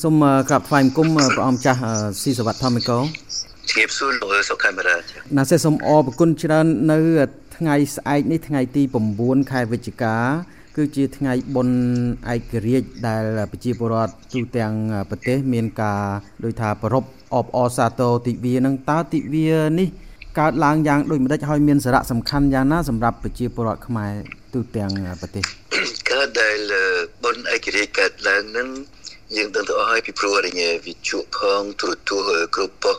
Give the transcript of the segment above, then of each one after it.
សូមក្រាបថ្វាយបង្គំព្រះអង្គចាស់ស៊ីសវត្តធម្មិកោជំរាបសួរលោកសុខាមេរ៉ាណាសេសូមអរគុណច្រើននៅ ថ្ងៃស្អែកនេះថ្ងៃទី9ខែវិច្ឆិកាគឺជាថ្ងៃបុណ្យឯករាជ្យដែលប្រជាពលរដ្ឋទូទាំងប្រទេស មានការដូចថាប្រពអបអសាទរទិវានឹងតើទិវានេះកើតឡើងយ៉ាងដូចម្ដេចហើយមានសារៈសំខាន់យ៉ាងណាសម្រាប់ប្រជាពលរដ្ឋខ្មែរទូទាំងប្រទេសកើតដែលបុណ្យឯករាជ្យកើតឡើងនឹង យើងដឹងទៅអស់ហើយពីព្រោះរញវិជុផងទូរទស្សន៍គ្រប់ប៉ុ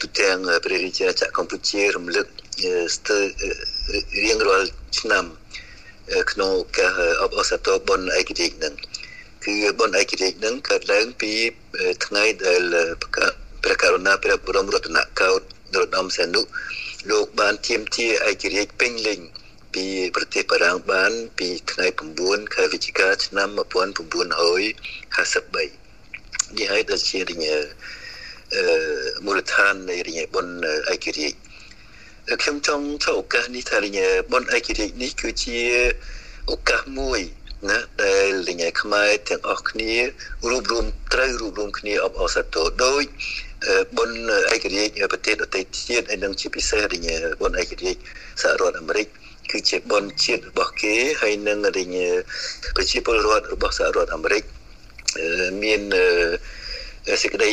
ទូទាំងព្រះរាជាណាចក្រកម្ពុជារំលឹកស្ទើររៀងរាល់ឆ្នាំក្នុងការអបអរសាទរបុណ្យឯករាជ្យនឹងគឺបុណ្យឯករាជ្យនឹងកើតឡើងពីថ្ងៃដែលព្រះករុណាព្រះបរមរតនកោដ្ឋនរោត្តមសីហនុលោកបានទាមទារឯករាជ្យពេញលេញ ពីប្រទេសបារាំងបានពីថ្ងៃ9ខែវិច្ឆិកាឆ្នាំ1953នេះហើយដែលជារញអឺមូលដ្ឋាននៃរញបុណ្យឯករាជ្យខ្ញុំចង់ចូលឱកាសនេះថារញបុណ្យឯករាជ្យនេះគឺជាឱកាសមួយណាដែលលញខ្មែរទាំងអស់គ្នារួបរวมត្រូវរួបរวมគ្នាអបអរសាទរដោយបុណ្យឯករាជ្យប្រទេសដទៃទៀតហើយនឹងជាពិសេសរញបុណ្យឯករាជ្យសហរដ្ឋអាមេរិក គឺជាបុណ្យជាតិរបស់គេហើយនឹងរញប្រជាពលរដ្ឋរបស់សហរដ្ឋអាមេរិកមានសេចក្តី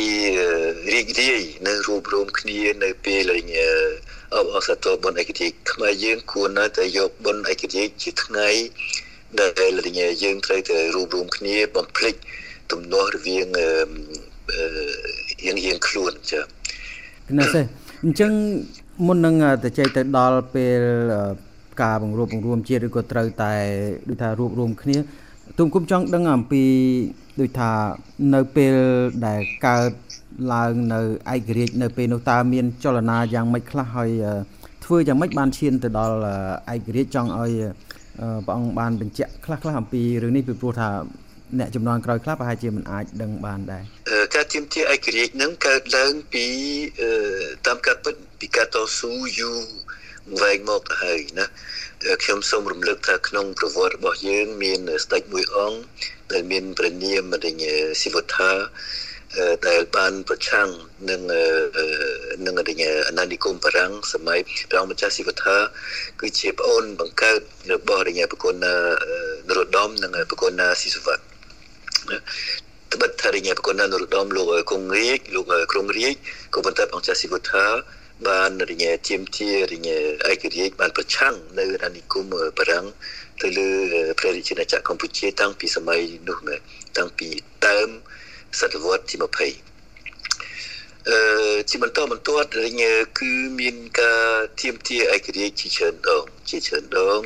រីករាយនៅរួបរวมគ្នានៅពេលរញអបអរសាទរបុណ្យឯករាជ្យខ្មែរយើងគួរណាស់តែយកបុណ្យឯករាជ្យជាថ្ងៃដែលរញយើងត្រូវតែរួបរวมគ្នាបំភ្លេចទំនាស់រវាងយើងយើងខ្លួនចា៎ណាសេអញ្ចឹងមុននឹងទៅចេញទៅដល់ពេល ការបង្រួបបង្រួមជាតិឬក៏ត្រូវតែដូចថារួបរวมគ្នាទុំគុំចង់ដឹងអំពីដូចថានៅពេលដែលកើតឡើងនៅឯករាជ្យនៅពេលនោះតើមានចលនាយ៉ាងម៉េចខ្លះហើយធ្វើយ៉ាងម៉េចបានឈានទៅដល់ឯករាជ្យចង់ឲ្យព្រះអង្គបានបញ្ជាក់ខ្លះខ្លះអំពីរឿងនេះពីព្រោះថាអ្នកចំនួនក្រោយខ្លះប្រហែលជាមិនអាចដឹងបានដែរការទាមទារឯករាជ្យនឹងកើតឡើងពីតាមការពិតពីការតស៊ូយូរ វែងមកទៅហើយណាខ្ញុំសូមរំលឹកថាក្នុងប្រវត្តិរបស់យើង មានស្ដេចមួយអង្គដែលមានព្រះនាមរញស៊ីវថាដែលបានប្រឆាំងនឹងនឹងរញអាណានិគមបារាំងសម័យព្រះអង្គម្ចាស់ស៊ីវថាគឺជាប្អូនបង្កើតរបស់រញប្រគុណនរោត្តមនិងប្រគុណស៊ីសុវត្ថត្បិតថារញប្រគុណនរោត្តមលោកគង់រាជលោកក្រុងរាជក៏ប៉ុន្តែព្រះអង្គចាស់ស៊ីវថា បានរញជាមជារញឯករាជ្យបានប្រឆាំងនៅអាណានិគមបារាំងទៅលើព្រះរាជាណាចក្រកម្ពុជាតាំងពីសម័យនោះមកតាំងពីដើមសតវត្សទី20អឺជាបន្តបន្ទាប់រញគឺមានការទៀមទាឯករាជ្យជាច្រើនដងជាច្រើនដង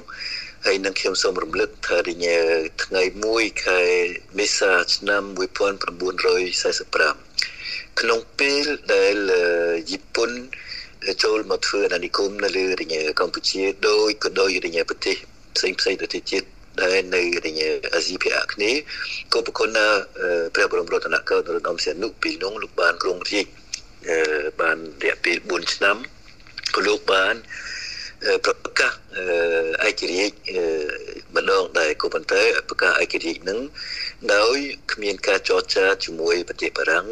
ហើយនឹងខ្ញុំសូមរំលឹកថារញថ្ងៃ1ខែមេសាឆ្នាំ1945ក្នុងពេលដែលជប៉ុន ចូលមកធ្វើអាណានិគមនៅលើរញកម្ពុជាដោយក៏ដោយរញប្រទេសផ្សេងផ្សេងទៅទៀតដែលនៅរញអាស៊ីភាគអាគ្នេយ៍ក៏ប្រគុណណាព្រះបរមរតនកោដ្ឋនរោត្តមសីហនុពីនោះលោកបានគ្រងរាជបានរយៈពេល4ឆ្នាំក៏លោកបានប្រកាសឯករាជ្យម្ដងដែរក៏ប៉ុន្តែប្រកាសឯករាជ្យនឹងដោយគ្មានការចរចាជាមួយប្រទេសបារាំង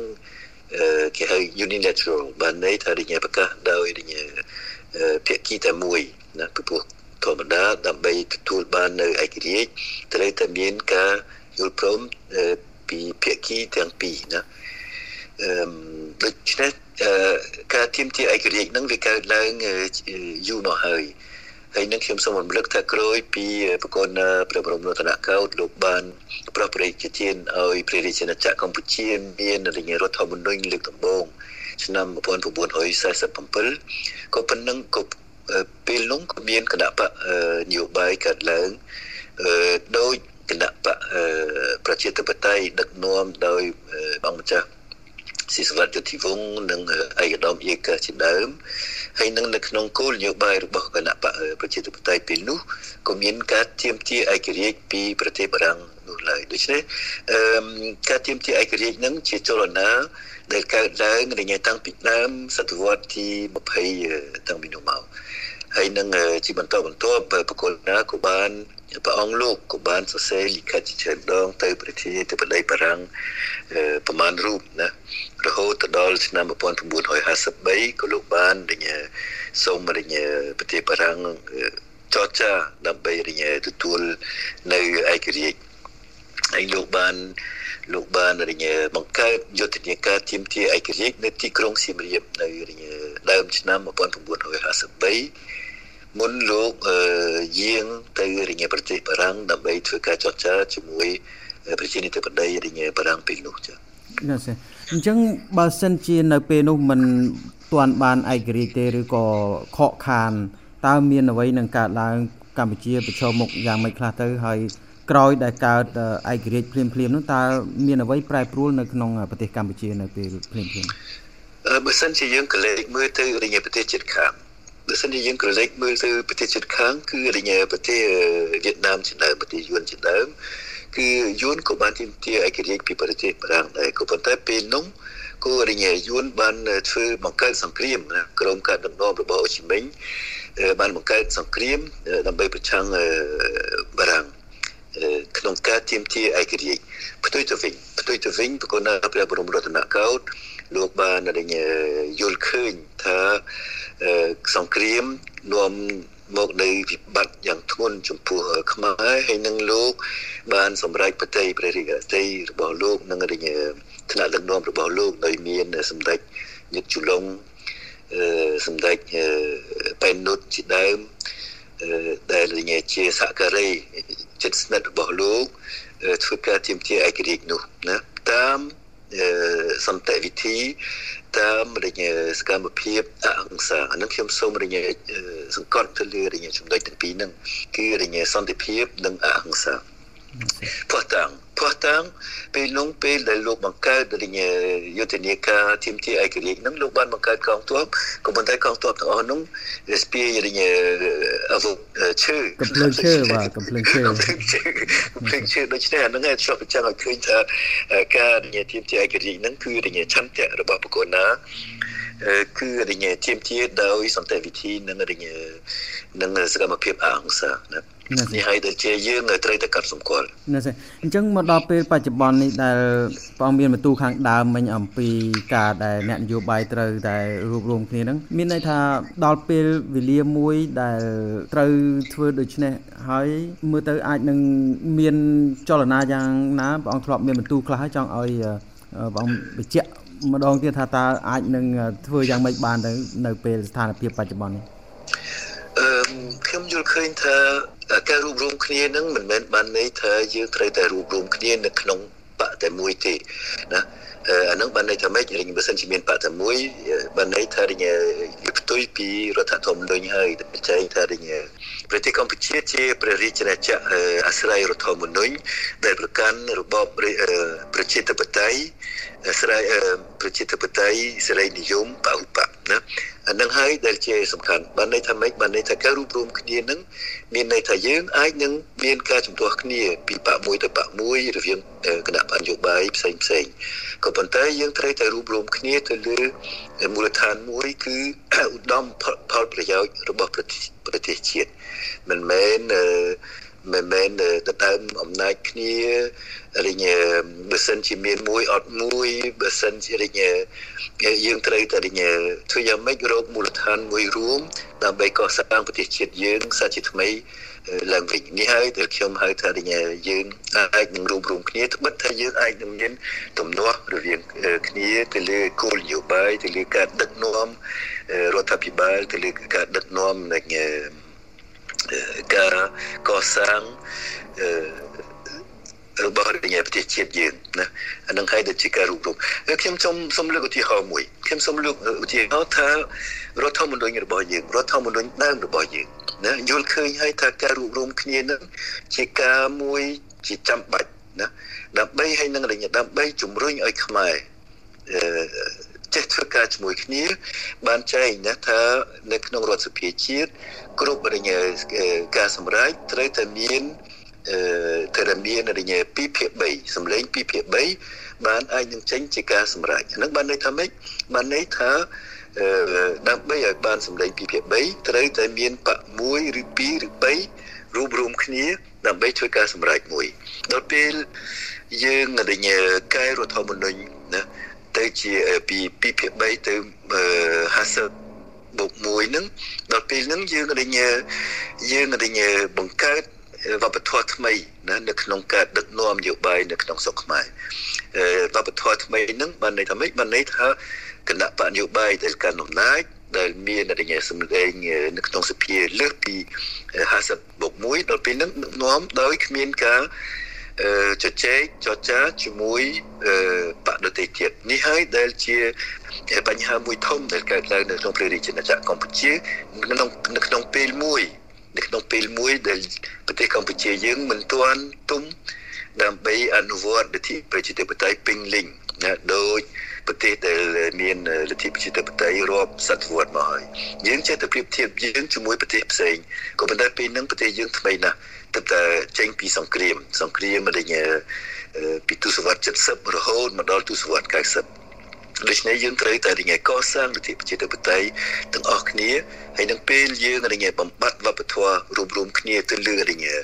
គេហៅ unilateral បានន័យថារញប្រកាសដោយរញភាគីតែមួយណាពីព្រោះធម្មតាដើម្បីទទួលបាននៅឯករាជ្យត្រូវតែមានការយល់ព្រមពីភាគីទាំងពីរណាអឺដូច្នេះការទៀមទាឯករាជ្យនឹងវាកើតឡើងយូរមកហើយ ហើយនឹងខ្ញុំសូមរំលឹកថាក្រោយពីប្រគុណព្រះបរមរតនកោដ្ឋលោកបានប្រោះព្រះរាជទានឲ្យព្រះរាជាណាចក្រកម្ពុជាមានរញរដ្ឋធម្មនុញ្ញលើកដំបូងឆ្នាំ1947ក៏ប៉ុណ្ណឹងក៏ពេលនោះក៏មានគណៈបកនយោបាយកើតឡើងដោយគណៈបកប្រជាធិបតេយ្យដឹកនាំដោយបងម្ចាស់ស៊ីសវត្តយុតិវងនិងឯកឧត្តមអេកាជាដើម ហើយនឹងនៅក្នុងគោលនយោបាយរបស់គណៈបកប្រជាធិបតេយ្យពេលនោះក៏មានការទៀមទាឯករាជ្យពីប្រទេសបារាំងនោះឡើយដូច្នេះអឺការទៀមទាឯករាជ្យនឹងជាចលនាដែលកើតឡើងរញ៉ៃតាំងពីដើមសតវត្សទី20តាំងពីនោះមក ហើយនឹងជាបន្តបន្ទាប់ប្រគល់ណាក៏បានព្រះអង្គលោកក៏បានសរសេរលិខិតជាច្រើនដងទៅប្រធានាធិបតីបារាំងប្រមាណរូបណារហូតទៅដល់ឆ្នាំ1953ក៏លោកបានរញសូមរញប្រទេសបារាំងចរចាដើម្បីរញទទួលនៅឯករាជ្យហើយលោកបាន លោកបានរញបង្កើតយុទ្ធនាការទាមទារឯករាជ្យនៅទីក្រុងសៀមរាបនៅរញដើមឆ្នាំ1953មុនលោកយាងទៅរញប្រទេសបារាំងដើម្បីធ្វើការចរចាជាមួយប្រជានាធិបតីរញបារាំងពេលនោះចា៎ណាស់អញ្ចឹងបើសិនជានៅពេលនោះមិនទាន់បានឯករាជ្យទេឬក៏ខកខានតើមានអ្វីនឹងកើតឡើងកម្ពុជាប្រឈមមុខយ៉ាងម៉េចខ្លះទៅហើយ ក្រោយដែលកើតឯករាជ្យភ្លាមភ្លាមនោះតើមានអ្វីប្រែប្រួលនៅក្នុងប្រទេសកម្ពុជានៅពេលភ្លាមភ្លាមបើសិនជាយើងកលេចមើលទៅរញប្រទេសជិតខាងបើសិនជាយើងក្រឡេកមើលទៅប្រទេសជិតខាងគឺរញប្រទេសវៀតណាមជាដើមប្រទេសយួនជាដើមគឺយួនក៏បានទាមទារឯករាជ្យពីប្រទេសបារាំងដែរក៏ប៉ុន្តែពេលនោះក៏រញយួនបានធ្វើបង្កើតសង្គ្រាមណាក្រុមការដឹកនាំរបស់អូជីមិញបានបង្កើតសង្គ្រាមដើម្បីប្រឆាំងបារាំង ក្នុងការទាមទារឯករាជ្យផ្ទុយទៅវិញផ្ទុយទៅវិញប្រគល់ព្រះបរមរតនកោដ្ឋលោកបានរញយល់ឃើញថាសង្គ្រាមនាំមកនៅវិបត្តិយ៉ាងធ្ងន់ចំពោះខ្មែរហើយនឹងលោកបានសម្រេចបតីព្រះរាជអតីរបស់លោកនិងរញថ្នាក់ដឹកនាំរបស់លោកដោយមានសម្ដេចញាតិជុលងសម្ដេចប៉ែននុតជាដើមដែលរញជាសហការី ចិត្តស្និទ្ធរបស់លោកធ្វើការទាមទារឯករាជ្យនោះណាតាមសន្តិវិធីតាមរញសកម្មភាពអហិង្សាអានឹងខ្ញុំសូមរញសង្កត់ទៅលើរញចំណុចទាំងពីរហ្នឹងគឺរញសន្តិភាពនិងអហិង្សាផោះតាំងផោះតាំងពេលនោះពេលដែលលោកបង្កើតរញយុទ្ធនាការទីមទីឯករាជ្យហ្នឹងលោកបានបង្កើតកងទ័ពក៏ប៉ុន្តែកងទ័ពទាំងអស់នោះស្ពាយរញអវុធ ឈើកំភ្លើងឈើបាទកំភ្លើងឈើកំភ្លើងឈើដូច្នេះអាហ្នឹងឆ្លុះបញ្ចាំងឲ្យឃើញថាការរញទីមទីឯករាជ្យហ្នឹងគឺរញឆន្ទៈរបស់បកគណាគឺរញទីមទីដោយសន្តិវិធីនិងរញនិងសកម្មភាពអហិង្សាណា នេះហើយដែលជាយើងត្រូវតែកាត់សម្គាល់ណាស់អញ្ចឹងមកដល់ពេលបច្ចុប្បន្ននេះដែលព្រះអង្គមានបន្ទូលខាងដើមមិញអំពីការដែលអ្នកនយោបាយត្រូវតែរួបរวมគ្នាហ្នឹងមានន័យថាដល់ពេលវេលាមួយដែលត្រូវធ្វើដូច្នេះហើយមើលទៅអាចនឹងមានចលនាយ៉ាងណាព្រះអង្គធ្លាប់មានបន្ទូលខ្លះហើយចង់ឲ្យព្រះអង្គបញ្ជាក់ម្ដងទៀតថាតើអាចនឹងធ្វើយ៉ាងម៉េចបានទៅនៅពេលស្ថានភាពបច្ចុប្បន្ននេះអឺ ខ្ញុំយល់ឃើញថាការរួបរวมគ្នានឹងមិនមែនបានន័យថាយើងត្រូវតែរួបរวมគ្នានៅក្នុងបកតែមួយទេណាអានឹងបានន័យថាម៉េចរិញបើសិនជាមានបកតែមួយបានន័យថារិញផ្ទុយពីរដ្ឋធម្មនុញ្ញហើយចែងថារិញប្រទេសកម្ពុជាជាព្រះរាជាណាចក្រអាស្រ័យរដ្ឋធម្មនុញ្ញដែលប្រកាន់របបប្រជាធិបតេយ្យអាស្រ័យប្រជាធិបតេយ្យសេរីនិយមបហុបកណា អានឹងហើយដែលជាសំខាន់បានន័យថាម៉េចបានន័យថាការរួបរวมគ្នានឹងមានន័យថាយើងអាចនឹងមានការជំទាស់គ្នាពីបកមួយទៅបកមួយរវាងគណៈបញ្ញោបាយផ្សេងផ្សេងក៏ប៉ុន្តែយើងត្រូវតែរួបរวมគ្នាទៅលើមូលដ្ឋានមួយគឺឧត្តមផលប្រយោជន៍របស់ប្រទេសជាតិមិនមែន មិនមែនទៅតាមអំណាចគ្នារិញបើសិនជាមានមួយអត់មួយបើសិនជារិញយើងត្រូវតែរិញធ្វើយ៉ាងម៉េចរកមូលដ្ឋានមួយរួមដើម្បីកសាងប្រទេសជាតិយើងសាជាថ្មីឡើងវិញនេះហើយដែលខ្ញុំហៅថារិញយើងអាចនឹងរួមរួមគ្នាត្បិតថាយើងអាចនឹងមានទំនាស់រវាងគ្នាទៅលើគោលនយោបាយទៅលើការដឹកនាំរដ្ឋាភិបាលទៅលើការដឹកនាំនៃ ការកសាងរបស់រញ៉ែប្រទេសជាតិយើងណាអានឹងហើយដែលជាការរួមរំខ្ញុំសូមសូមលើកឧទាហរណ៍មួយខ្ញុំសូមលើកឧទាហរណ៍ថារដ្ឋធម្មនុញ្ញរបស់យើងរដ្ឋធម្មនុញ្ញដើមរបស់យើងណាយល់ឃើញហើយថាការរួមរំគ្នានឹងជាការមួយជាចាំបាច់ណាដើម្បីឲ្យនឹងរញ៉ែដើម្បីជំរុញឲ្យខ្មែរអឺ ចេះធ្វើការជាមួយគ្នា បានចែងណាថានៅក្នុងរដ្ឋសភាជាតិគ្រប់រញការសម្រេចត្រូវតែមានអឺតែមានរញ2ភាគ3សម្លេង2ភាគ3បានអាចនឹងចេញជាការសម្រេចហ្នឹងបានន័យថាម៉េចបានន័យថាអឺដើម្បីឲ្យបានសម្លេង2ភាគ3ត្រូវតែមានបក1ឬ2ឬ3រួមរួមគ្នាដើម្បីធ្វើការសម្រេចមួយដល់ពេលយើងរញកែរដ្ឋធម្មនុញ្ញណា ទៅជាពី2ភាគ3ទៅ50បូក1ហ្នឹងដល់ពេលហ្នឹងយើងរញយើងរញបង្កើតវប្បធម៌ថ្មីណានៅក្នុងការដឹកនាំនយោបាយនៅក្នុងស្រុកខ្មែរវប្បធម៌ថ្មីហ្នឹងបានន័យថាម៉េចបានន័យថាគណៈបកនយោបាយដែលកាន់អំណាចដែលមានរញសម្លេងនៅក្នុងសភាលើសពី50បូក1ដល់ពេលហ្នឹងនាំដោយគ្មានការ ជជែកចរចាជាមួយបដិទេសទៀតនេះហើយដែលជាបញ្ហាមួយធំដែលកើតឡើងនៅក្នុងព្រះរាជាណាចក្រកម្ពុជាក្នុងនៅក្នុងពេលមួយនៅក្នុងពេលមួយដែលប្រទេសកម្ពុជាយើងមិនទាន់ទុំដើម្បីអនុវត្តលទ្ធិប្រជាធិបតេយ្យពេញលេញ ណាដោយប្រទេសដែលមានលទ្ធិប្រជាធិបតេយ្យរាប់សតវត្សមកហើយយើងចេះតែប្រៀបធៀបយើងជាមួយប្រទេសផ្សេងក៏ប៉ុន្តែពេលហ្នឹងប្រទេសយើងថ្មីណាស់ទឹកតែចេញពីសង្គ្រាមសង្គ្រាមមកពីទសវត្ស70រហូតមកដល់ទសវត្ស90 ដូច្នេះយើងត្រូវតែរញ៉េកសាងលទ្ធិប្រជាធិបតេយ្យទាំងអស់គ្នាហើយនឹងពេលយើងរញ៉េបំបត្តិវប្បធម៌រួមរួមគ្នាទៅលើរញ៉េ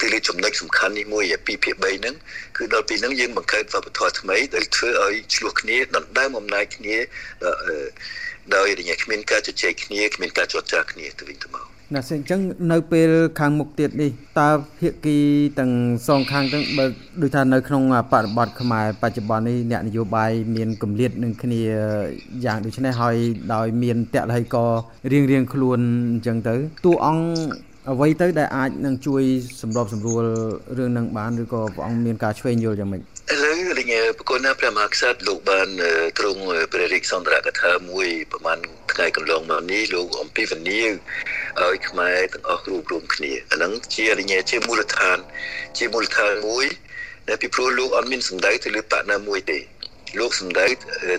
ទៅលើចំណុចសំខាន់នេះមួយពីភាគ3ហ្នឹងគឺដល់ពេលហ្នឹងយើងបង្កើតវប្បធម៌ថ្មីដែលធ្វើឲ្យឆ្លោះគ្នាដណ្ដើមអំណាចគ្នាដោយរញ៉េគ្មានការជជែកគ្នាគ្មានការចរចាគ្នាទៅវិញទៅមក ណាអញ្ចឹងនៅពេលខាងមុខទៀតនេះតើភាគីទាំងសងខាងទាំងបើដូចថានៅក្នុងបរិបទខ្មែរបច្ចុប្បន្ននេះអ្នកនយោបាយមានកម្រិតនឹងគ្នាយ៉ាងដូចនេះហើយដោយមានតលហីករៀងរៀងខ្លួនអញ្ចឹងទៅតួអង្គអ្វីទៅដែលអាចនឹងជួយសម្របសម្រួលរឿងនឹងបានឬក៏ព្រះអង្គមានការឆ្វេងយល់យ៉ាងម៉េចឥឡូវលេងប្រគុណណាព្រះមហាក្សត្រលោកបានទ្រង់ព្រះរាជសន្ទរកថាមួយប្រហែលថ្ងៃកន្លងមកនេះលោកអំពីវនី ឲ្យខ្មែរទាំងអស់រួមរួមគ្នាអាហ្នឹងជារញ៉េជាមូលដ្ឋាន ជាមូលដ្ឋានមួយដែលពីព្រោះលោកអត់មានសម្ដៅទៅលើបកណាមួយទេលោកសម្ដៅ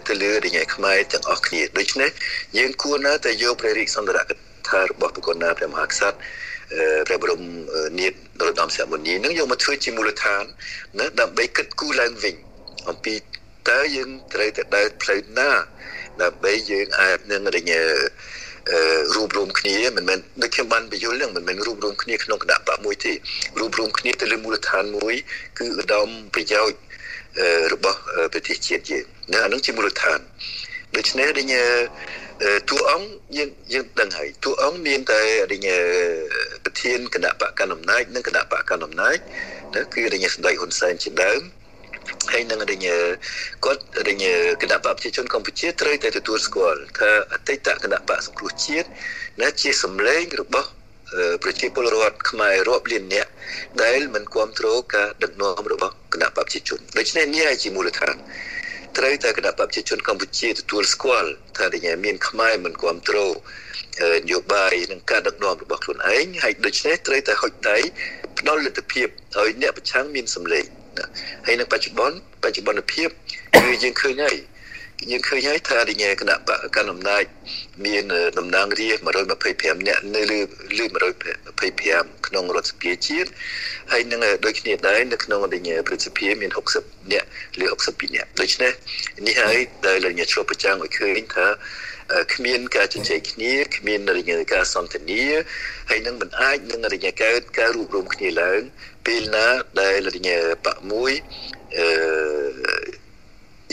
ទៅលើរញ៉េខ្មែរទាំងអស់គ្នាដូច្នេះយើងគួរណាតែយកព្រះរាជសន្ទរកថារបស់ប្រគុណណាព្រះមហាក្សត្រព្រះបរមនាថនរោត្តមសីហមុនីនឹងយកមកធ្វើជាមូលដ្ឋានណាដើម្បីគិតគូរឡើងវិញអំពីតើយើងត្រូវតែដើរផ្លូវណាដើម្បីយើងអាចនឹងរញ៉េ រួមរួមគ្នាមិនមែនដូចខ្ញុំបានបញ្យល់ហ្នឹងមិនមែនរួមរួមគ្នាក្នុងគណៈបកមួយទេរួមរួមគ្នាទៅលើមូលដ្ឋានមួយ គឺឧត្តមប្រយោជន៍របស់ប្រទេសជាតិយើងណាអានឹងជាមូលដ្ឋានដូច្នេះដែលតួអង្គយើងយើងដឹងហើយតួអង្គមានតែរញប្រធានគណៈបកកណ្ដាលអំណាចនិងគណៈបកកណ្ដាលអំណាចគឺរញសម្ដេចហ៊ុនសែនជាដើម ហើយនឹងរញគាត់រញគណៈបកប្រជាជនកម្ពុជាត្រូវតែទទួលស្គាល់ថាអតីតគណៈបកសង្គ្រោះជាតិណាជាសម្លេងរបស់ប្រជាពលរដ្ឋខ្មែររាប់លានអ្នកដែលមិនគ្រប់គ្រងការដឹកនាំរបស់គណៈបកប្រជាជនដូច្នេះនេះជាមូលដ្ឋានត្រូវតែគណៈបព្វជិជនកម្ពុជាទទួលស្គាល់ថាដែលមានខ្មែរមិនគ្រប់គ្រងនយោបាយនិងការដឹកនាំរបស់ខ្លួនឯងហើយដូច្នេះត្រូវតែហុចដៃផ្ដល់លទ្ធភាពឲ្យអ្នកប្រឆាំងមានសម្លេង ហើយនៅបច្ចុប្បន្នបច្ចុប្បន្នភាពគឺយើងឃើញហើយយើងឃើញហើយថារញ៉េគណៈបកកណ្ដាលអំណាចមានតំណាងរាស្ត្រ125នាក់នៅលើលើ125ក្នុងរដ្ឋសភាជាតិហើយនឹងដូចគ្នាដែរនៅក្នុងរញ៉េប្រសិទ្ធភាពមាន60នាក់ឬ62នាក់ដូច្នេះនេះហើយដែលរញ៉េឆ្លុះប្រចាំឲ្យឃើញថា គ្មានការជជែកគ្នាគ្មានរញ៉េការសន្ទនាហើយនឹងមិនអាចនឹងរញ៉េកើតការរួបរวมគ្នាឡើងពេលណាដែលរញ៉េបកមួយអឺ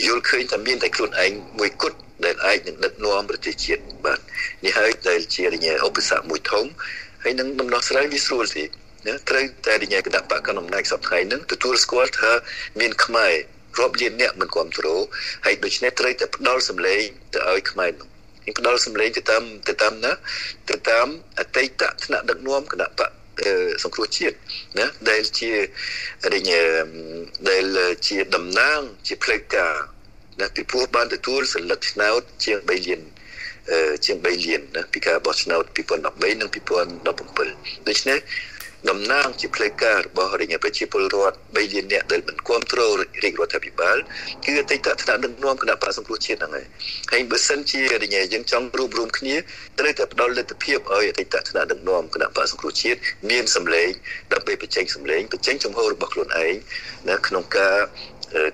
យល់ឃើញថាមានតែខ្លួនឯងមួយគត់ដែលអាចនឹងដឹកនាំប្រទេសជាតិបាទនេះហើយដែលជារញ៉េឧបសគ្គមួយធំហើយនឹងដំណោះស្រាយវាស្រួលទេណាត្រូវតែរញ៉េគណៈបកកណ្ដាលអំណាចសពថ្ងៃហ្នឹងទទួលស្គាល់ថាមានខ្មែររាប់លានអ្នកមិនគ្រប់គ្រងហើយដូច្នេះត្រូវតែផ្ដល់សម្លេងទៅឲ្យខ្មែរនោះ នឹងផ្ដល់សម្លេងទៅតាមទៅតាមណាទៅតាមអតីតថ្នាក់ដឹកនាំគណៈបកសង្គ្រោះជាតិណាដែលជារញដែលជាតំណាងជាផ្លេកការណាពីព្រោះបានទទួលសិលឹកឆ្នោតជាង3លានជាង3លានណាពីការបោះឆ្នោត2013និង2017ដូច្នេះ តំណាងជាផ្លូវការរបស់រាជប្រជាពលរដ្ឋ3លាននាក់ដែលមិនគ្រប់គ្រងរាជរដ្ឋាភិបាលគឺអតីតថ្នាក់ដឹកនាំគណៈបកសង្គ្រោះជាតិហ្នឹងហើយហើយបើសិនជារាជយើងចង់រួបរวมគ្នាត្រូវតែផ្ដល់លទ្ធភាពឲ្យអតីតថ្នាក់ដឹកនាំគណៈបកសង្គ្រោះជាតិមានសម្លេងដើម្បីបញ្ចេញសម្លេងបញ្ចេញចំហរបស់ខ្លួនឯងនៅក្នុងការ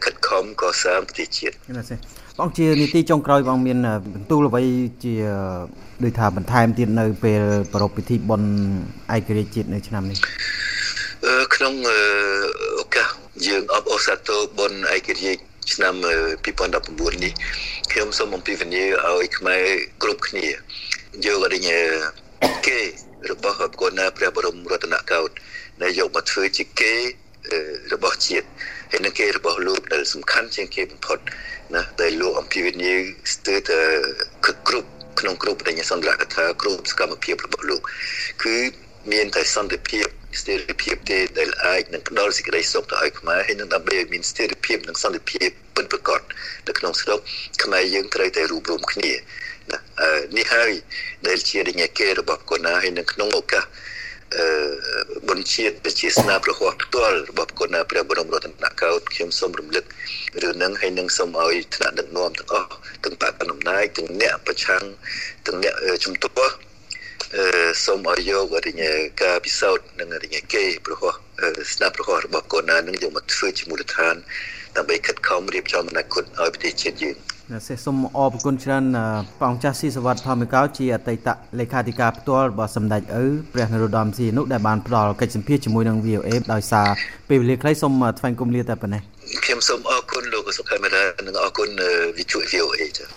ខិតខំកសាងប្រទេសជាតិបងជានីតិចុងក្រោយបងមានបន្ទូលអ្វីជាដូចថាបន្ថែមទៀតនៅ ពេលប្រពៃពិធីបុណ្យឯករាជ្យជាតិនៅឆ្នាំនេះក្នុងឱកាសយើងអបអសាទរបុណ្យឯករាជ្យឆ្នាំ2019នេះខ្ញុំសូមអំពាវនាវឲ្យខ្មែរគ្រប់គ្នាយកអរិញគេរបស់កូនណាព្រះបរមរតនកោដ្ឋដែលយកមកធ្វើជាគេរបស់ជាតិ ហើយនឹងគេរបស់លោកដែលសំខាន់ជាងគេបំផុតណាដែលលោកអំពាវនាវស្ទើរតែគ្រប់ក្នុងគ្រប់បញ្ញាសន្តិកថាគ្រប់សកម្មភាពរបស់លោកគឺមានតែសន្តិភាពស្ថិរភាពទេដែលអាចនឹងផ្ដល់សេចក្តីសុខទៅឲ្យខ្មែរហើយនឹងដើម្បីឲ្យមានស្ថិរភាពនិងសន្តិភាពពិតប្រាកដនៅក្នុងស្រុកខ្មែរយើងត្រូវតែរួបរวมគ្នាណានេះហើយដែលជារញ៉េគេរបស់កូណាហើយនៅក្នុងឱកាស អឺបុណ្យជាតិជាស្នាប្រហោះផ្ទាល់របស់គុណព្រះបរមរតនកោដ្ឋខ្ញុំសូមរំលឹករឿងនឹងហើយនឹងសូមឲ្យថ្នាក់ដឹកនាំទាំងអស់ទាំងបកកណ្ដាលអំណាចទាំងអ្នកប្រឆាំងទាំងអ្នកជំទាស់អឺសូមឲ្យយករញការពិសោធន៍និងរញគេប្រហោះស្នាប្រហោះរបស់កូនណានឹងយកមកធ្វើជាមូលដ្ឋានដើម្បីខិតខំរៀបចំអនាគតឲ្យប្រទេសជាតិយើងណា សេសូមអរគុណច្រើនព្រះអង្គចាស់ស៊ីសវត្តធម្មិកោជាអតីតលេខាធិការផ្ទាល់របស់សម្ដេចឪព្រះនរោត្តមសីហនុដែលបានផ្ដល់កិច្ចសម្ភារជាមួយនឹង VOA ដោយសារពេលវេលាខ្លីសូមថ្លែងគំលាតែប៉ុណ្ណេះខ្ញុំសូមអរគុណលោកសុខេមរានិងអរគុណវិទ្យុ VOA ចា៎